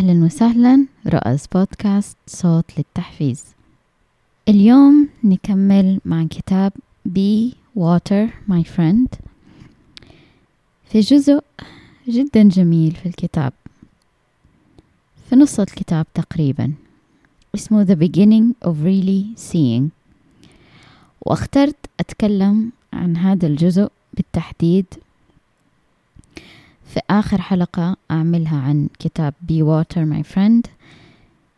أهلا وسهلا رؤس بودكاست صوت للتحفيز. اليوم نكمل مع كتاب Be Water My Friend. في جزء جدا جميل في الكتاب. في نص الكتاب تقريبا. اسمه The Beginning of Really Seeing. واخترت أتكلم عن هذا الجزء بالتحديد في آخر حلقة أعملها عن كتاب Be Water My Friend.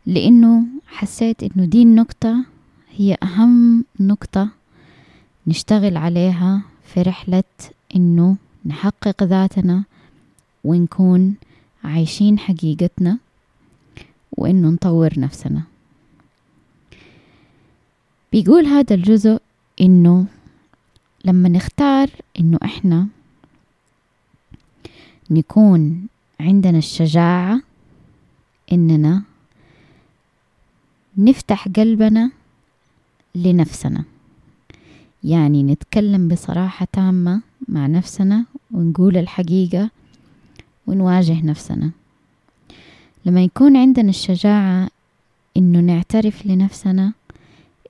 لأنه حسيت إنه دي النقطة هي أهم نقطة نشتغل عليها في رحلة إنه نحقق ذاتنا ونكون عايشين حقيقتنا وإنه نطور نفسنا. بيقول هذا الجزء إنه لما نختار إنه إحنا نكون عندنا الشجاعة إننا نفتح قلبنا لنفسنا. يعني نتكلم بصراحة تامة مع نفسنا ونقول الحقيقة ونواجه نفسنا. لما يكون عندنا الشجاعة إنه نعترف لنفسنا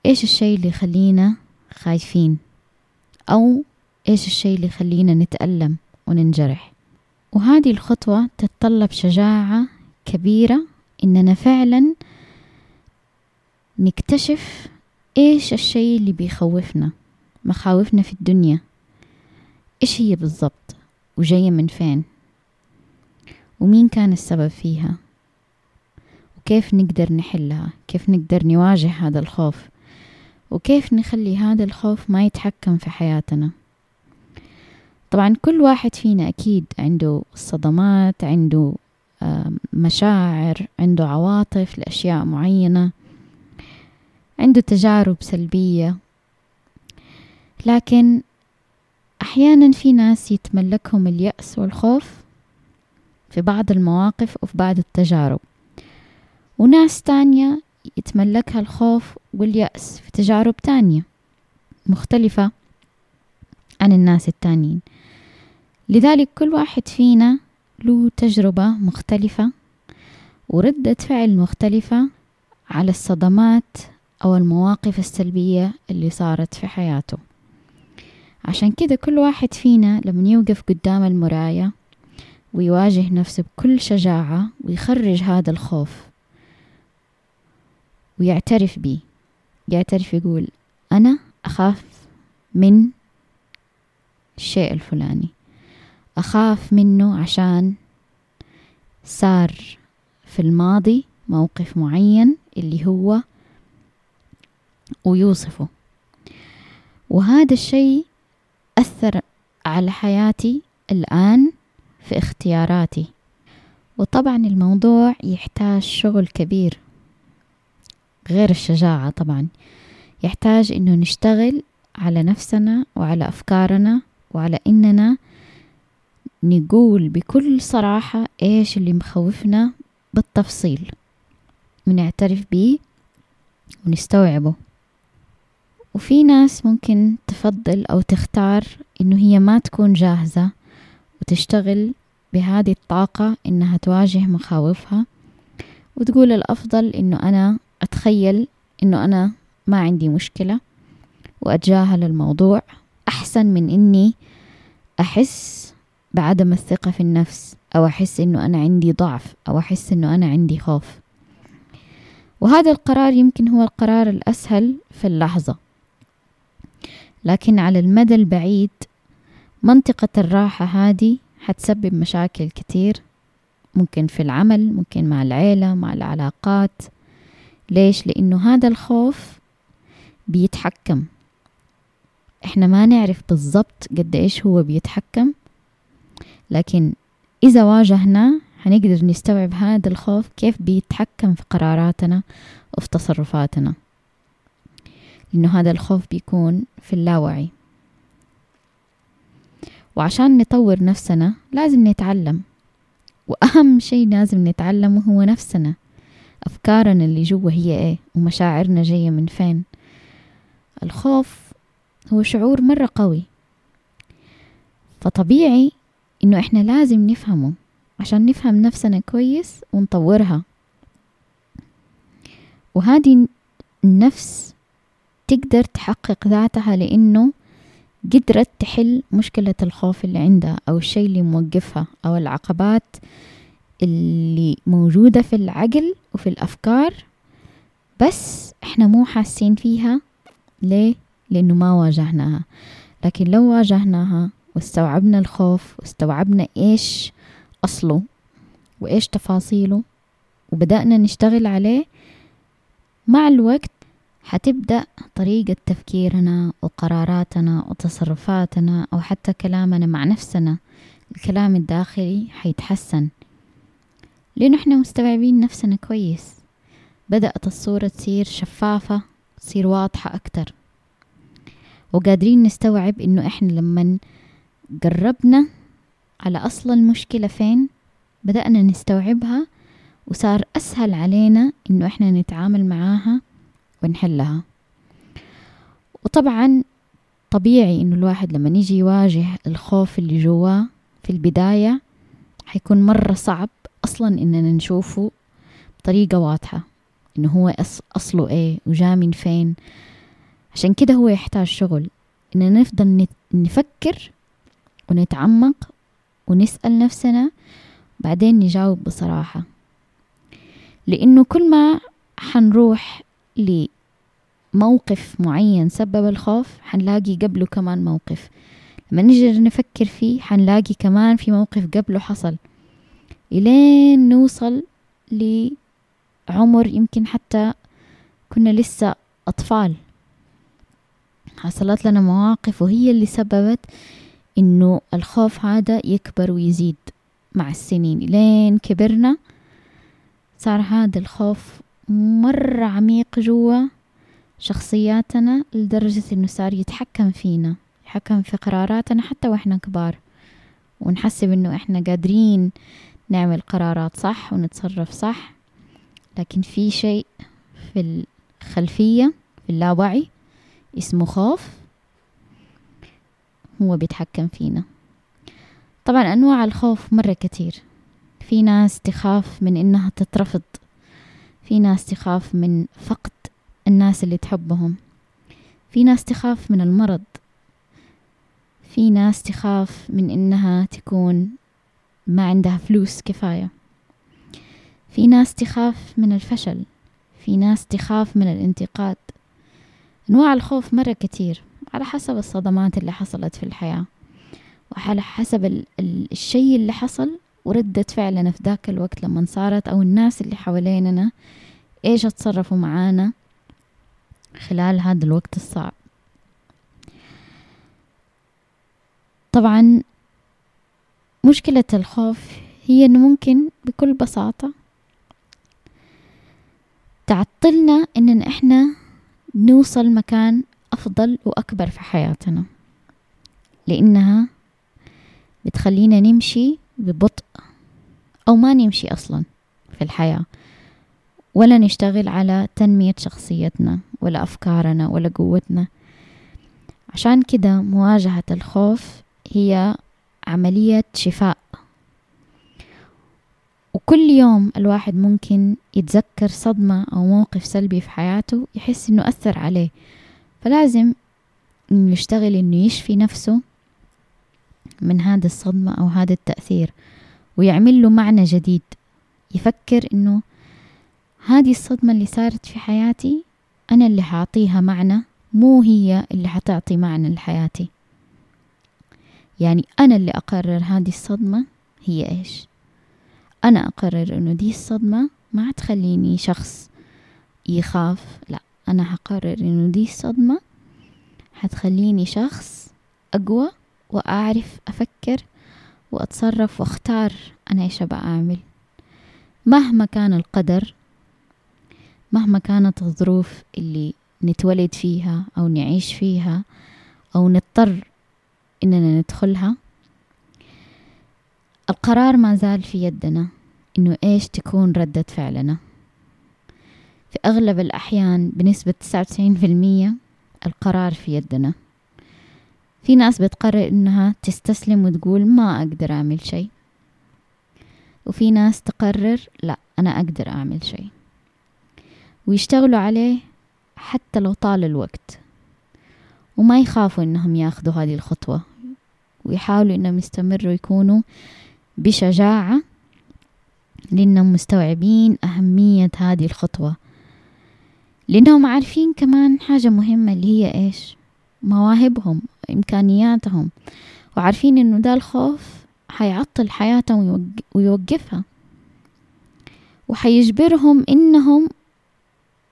إيش الشيء اللي يخلينا خايفين؟ أو إيش الشيء اللي يخلينا نتألم وننجرح؟ وهذه الخطوة تتطلب شجاعة كبيرة إننا فعلا نكتشف إيش الشيء اللي بيخوفنا مخاوفنا في الدنيا. إيش هي بالضبط؟ وجاية من فين؟ ومين كان السبب فيها؟ وكيف نقدر نحلها؟ كيف نقدر نواجه هذا الخوف؟ وكيف نخلي هذا الخوف ما يتحكم في حياتنا؟ طبعا كل واحد فينا أكيد عنده صدمات عنده مشاعر عنده عواطف لأشياء معينة عنده تجارب سلبية. لكن أحيانا في ناس يتملكهم اليأس والخوف في بعض المواقف وفي بعض التجارب. وناس تانية يتملكها الخوف واليأس في تجارب تانية مختلفة عن الناس التانيين. لذلك كل واحد فينا له تجربة مختلفة وردة فعل مختلفة على الصدمات أو المواقف السلبية اللي صارت في حياته. عشان كده كل واحد فينا لما يوقف قدام المراية ويواجه نفسه بكل شجاعة ويخرج هذا الخوف ويعترف بيه. يعترف يقول أنا أخاف من الشيء الفلاني. أخاف منه عشان صار في الماضي موقف معين اللي هو ويوصفه. وهذا الشيء أثر على حياتي الآن في اختياراتي. وطبعا الموضوع يحتاج شغل كبير غير الشجاعة طبعا. يحتاج إنه نشتغل على نفسنا وعلى أفكارنا وعلى إننا نقول بكل صراحة إيش اللي مخوفنا بالتفصيل. ونعترف بيه ونستوعبه. وفي ناس ممكن تفضل أو تختار إنه هي ما تكون جاهزة وتشتغل بهذه الطاقة إنها تواجه مخاوفها وتقول الأفضل إنه أنا أتخيل إنه أنا ما عندي مشكلة وأتجاهل الموضوع أحسن من إني أحس بعدم الثقة في النفس أو أحس إنه أنا عندي ضعف أو أحس إنه أنا عندي خوف. وهذا القرار يمكن هو القرار الأسهل في اللحظة. لكن على المدى البعيد منطقة الراحة هذه حتسبب مشاكل كتير ممكن في العمل ممكن مع العيلة مع العلاقات. ليش؟ لأنه هذا الخوف بيتحكم. إحنا ما نعرف بالضبط قد إيش هو بيتحكم. لكن إذا واجهناه حنقدر نستوعب هذا الخوف كيف بيتحكم في قراراتنا وفي تصرفاتنا. لأنه هذا الخوف بيكون في اللاوعي. وعشان نطور نفسنا لازم نتعلم. وأهم شيء لازم نتعلمه هو نفسنا. أفكارنا اللي جوا هي إيه؟ ومشاعرنا جاية من فين؟ الخوف هو شعور مرة قوي. فطبيعي إنه إحنا لازم نفهمه عشان نفهم نفسنا كويس ونطورها وهذه النفس تقدر تحقق ذاتها لأنه قدرت تحل مشكلة الخوف اللي عندها أو الشيء اللي موقفها أو العقبات اللي موجودة في العقل وفي الأفكار بس إحنا مو حاسين فيها ليه؟ لأنه ما واجهناها لكن لو واجهناها واستوعبنا الخوف واستوعبنا إيش أصله وإيش تفاصيله وبدأنا نشتغل عليه مع الوقت حتبدأ طريقة تفكيرنا وقراراتنا وتصرفاتنا أو حتى كلامنا مع نفسنا. الكلام الداخلي حيتحسن. لأنه إحنا مستوعبين نفسنا كويس. بدأت الصورة تصير شفافة تصير واضحة أكتر. وقادرين نستوعب إنه إحنا لما قربنا على أصل المشكلة فين بدأنا نستوعبها وصار أسهل علينا إنه إحنا نتعامل معاها ونحلها. وطبعا طبيعي إنه الواحد لما يجي يواجه الخوف اللي جواه في البداية حيكون مرة صعب أصلا إننا نشوفه بطريقة واضحة إنه هو أصله إيه وجا من فين. عشان كده هو يحتاج شغل. إننا نفضل نفكر ونتعمق ونسأل نفسنا بعدين نجاوب بصراحة. لأنه كل ما حنروح لموقف معين سبب الخوف حنلاقي قبله كمان موقف. لما نجي نفكر فيه حنلاقي كمان في موقف قبله حصل. إلين نوصل لعمر يمكن حتى كنا لسه أطفال. حصلت لنا مواقف وهي اللي سببت إنه الخوف هذا يكبر ويزيد مع السنين. لين كبرنا صار هذا الخوف مرة عميق جوا شخصياتنا لدرجة إنه صار يتحكم فينا يتحكم في قراراتنا حتى وإحنا كبار. ونحسب إنه إحنا قادرين نعمل قرارات صح ونتصرف صح لكن في شيء في الخلفية في اللاوعي اسمه خوف. هو بيتحكم فينا. طبعا أنواع الخوف مرة كتير. في ناس تخاف من إنها تترفض. في ناس تخاف من فقد الناس اللي تحبهم. في ناس تخاف من المرض. في ناس تخاف من إنها تكون ما عندها فلوس كفاية. في ناس تخاف من الفشل. في ناس تخاف من الانتقاد. أنواع الخوف مرة كتير. على حسب الصدمات اللي حصلت في الحياة. وعلى حسب الشيء اللي حصل وردة فعلنا في ذاك الوقت لما صارت أو الناس اللي حواليننا إيش تصرفوا معانا خلال هذا الوقت الصعب. طبعا مشكلة الخوف هي أنه ممكن بكل بساطة تعطلنا أننا إحنا نوصل مكان أفضل وأكبر في حياتنا لأنها بتخلينا نمشي ببطء أو ما نمشي أصلا في الحياة. ولا نشتغل على تنمية شخصيتنا ولا أفكارنا ولا قوتنا. عشان كده مواجهة الخوف هي عملية شفاء. وكل يوم الواحد ممكن يتذكر صدمة أو موقف سلبي في حياته يحس إنه أثر عليه. فلازم يشتغل إنه يشفي نفسه من هذا الصدمة أو هذا التأثير ويعمل له معنى جديد يفكر إنه هذه الصدمة اللي صارت في حياتي أنا اللي حأعطيها معنى مو هي اللي حتعطي معنى لحياتي. يعني أنا اللي أقرر هذه الصدمة هي إيش؟ أنا أقرر إنه دي الصدمة ما تخليني شخص يخاف لا. أنا حقرر إنه دي الصدمة حتخليني شخص أقوى وأعرف أفكر وأتصرف وأختار أنا إيش أبغى أعمل. مهما كان القدر مهما كانت الظروف اللي نتولد فيها أو نعيش فيها أو نضطر إننا ندخلها القرار ما زال في يدنا إنه إيش تكون ردة فعلنا. في أغلب الأحيان بنسبة تسعة وتسعين في المية القرار في يدنا. في ناس بتقرر إنها تستسلم وتقول ما أقدر أعمل شيء. وفي ناس تقرر لا أنا أقدر أعمل شيء. ويشتغلوا عليه حتى لو طال الوقت. وما يخافوا إنهم ياخذوا هذه الخطوة. ويحاولوا إنهم يستمروا يكونوا بشجاعة لأنهم مستوعبين أهمية هذه الخطوة. لأنهم عارفين كمان حاجة مهمة اللي هي إيش؟ مواهبهم إمكانياتهم وعارفين إنه ده الخوف حيعطل حياتهم ويوقفها وحيجبرهم إنهم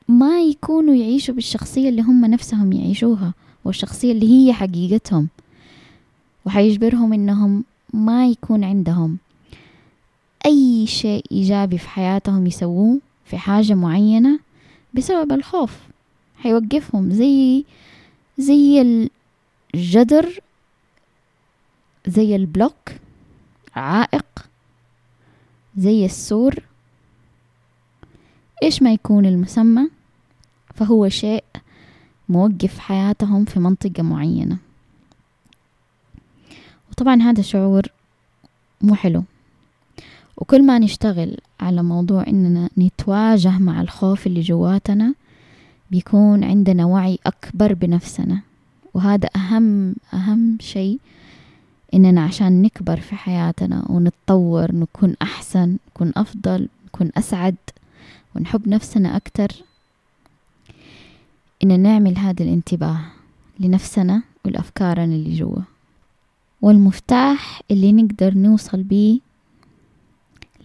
ما يكونوا يعيشوا بالشخصية اللي هم نفسهم يعيشوها والشخصية اللي هي حقيقتهم وحيجبرهم إنهم ما يكون عندهم أي شيء إيجابي في حياتهم يسووه في حاجة معينة بسبب الخوف. حيوقفهم زي زي الجدر زي البلوك عائق زي السور. إيش ما يكون المسمى فهو شيء موقف حياتهم في منطقة معينة. وطبعا هذا شعور مو حلو. وكل ما نشتغل على موضوع إننا نتواجه مع الخوف اللي جواتنا بيكون عندنا وعي أكبر بنفسنا. وهذا أهم أهم شيء إننا عشان نكبر في حياتنا ونتطور نكون أحسن نكون أفضل نكون أسعد ونحب نفسنا أكتر إن نعمل هذا الانتباه لنفسنا والأفكارنا اللي جوا. والمفتاح اللي نقدر نوصل بيه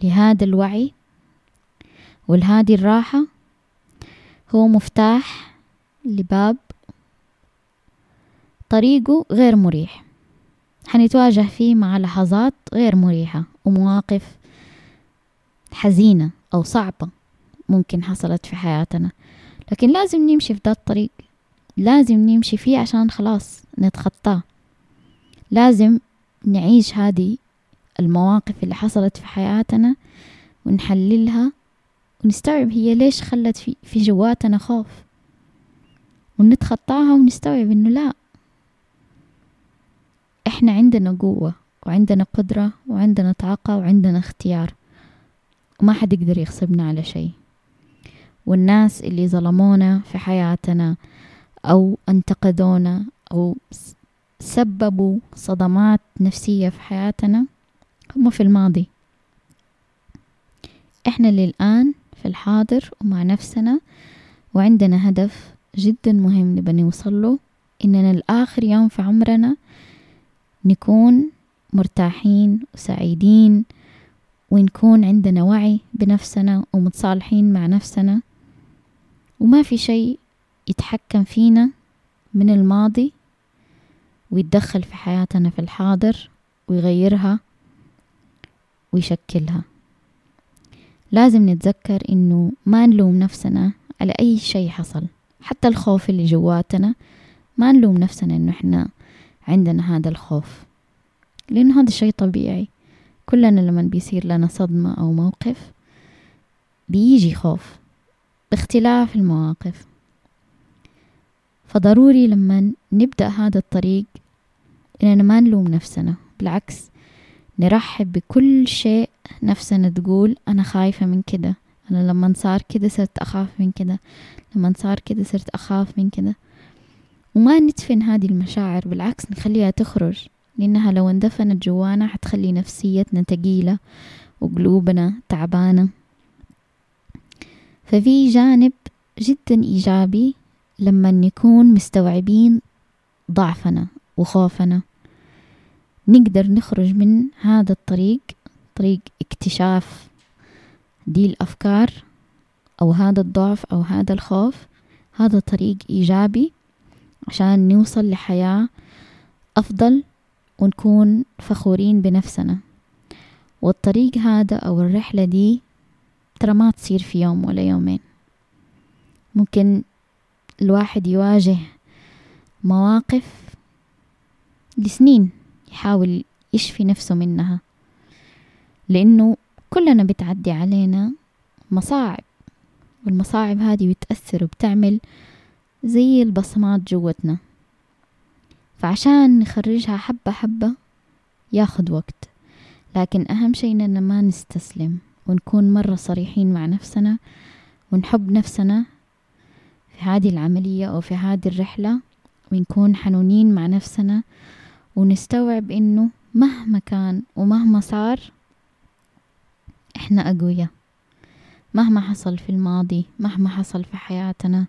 لهذا الوعي ولهذه الراحة هو مفتاح لباب طريقه غير مريح. حنتواجه فيه مع لحظات غير مريحة ومواقف حزينة أو صعبة ممكن حصلت في حياتنا. لكن لازم نمشي في ذا الطريق لازم نمشي فيه عشان خلاص نتخطاه. لازم نعيش هذه المواقف اللي حصلت في حياتنا ونحللها ونستوعب هي ليش خلت في, في جواتنا خوف. ونتخطاها ونستوعب إنه لا. إحنا عندنا قوة وعندنا قدرة وعندنا طاقة وعندنا اختيار. وما حد يقدر يغصبنا على شيء. والناس اللي ظلمونا في حياتنا أو انتقدونا أو سببوا صدمات نفسية في حياتنا هم في الماضي. إحنا للآن في الحاضر ومع نفسنا وعندنا هدف جدا مهم نبى نوصل له إننا الآخر يوم في عمرنا نكون مرتاحين وسعيدين ونكون عندنا وعي بنفسنا ومتصالحين مع نفسنا. وما في شيء يتحكم فينا من الماضي ويتدخل في حياتنا في الحاضر ويغيرها. ويشكلها. لازم نتذكر إنه ما نلوم نفسنا على أي شيء حصل. حتى الخوف اللي جواتنا ما نلوم نفسنا إنه إحنا عندنا هذا الخوف. لأنه هذا شيء طبيعي. كلنا لما بيصير لنا صدمة أو موقف بيجي خوف باختلاف المواقف. فضروري لما نبدأ هذا الطريق إننا ما نلوم نفسنا. بالعكس نرحب بكل شيء نفسنا تقول أنا خايفة من كده. أنا لما صار كده صرت أخاف من كده. لما صار كده صرت أخاف من كده. وما ندفن هذه المشاعر بالعكس نخليها تخرج لأنها لو اندفنت جوانا حتخلي نفسيتنا تقيلة وقلوبنا تعبانة. ففي جانب جدا إيجابي لما نكون مستوعبين ضعفنا وخوفنا. نقدر نخرج من هذا الطريق طريق اكتشاف دي الأفكار أو هذا الضعف أو هذا الخوف. هذا طريق إيجابي عشان نوصل لحياة أفضل ونكون فخورين بنفسنا. والطريق هذا أو الرحلة دي ترى ما تصير في يوم ولا يومين. ممكن الواحد يواجه مواقف لسنين. يحاول يشفي نفسه منها. لأنه كلنا بتعدي علينا مصاعب والمصاعب هذه بتأثر وبتعمل زي البصمات جوتنا. فعشان نخرجها حبة حبة ياخد وقت. لكن أهم شيء إننا ما نستسلم ونكون مرة صريحين مع نفسنا ونحب نفسنا في هذه العملية أو في هذه الرحلة ونكون حنونين مع نفسنا ونستوعب إنه مهما كان ومهما صار إحنا أقوياء. مهما حصل في الماضي مهما حصل في حياتنا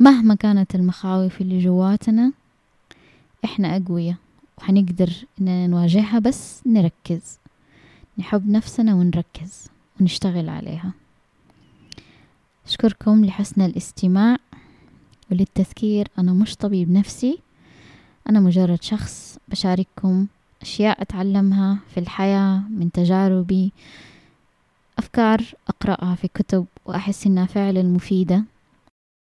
مهما كانت المخاوف اللي جواتنا إحنا أقوياء. وحنقدر إننا نواجهها بس نركز. نحب نفسنا ونركز ونشتغل عليها. أشكركم لحسن الاستماع وللتذكير. أنا مش طبيب نفسي. أنا مجرد شخص بشارككم أشياء أتعلمها في الحياة من تجاربي أفكار أقرأها في كتب وأحس إنها فعلا مفيدة.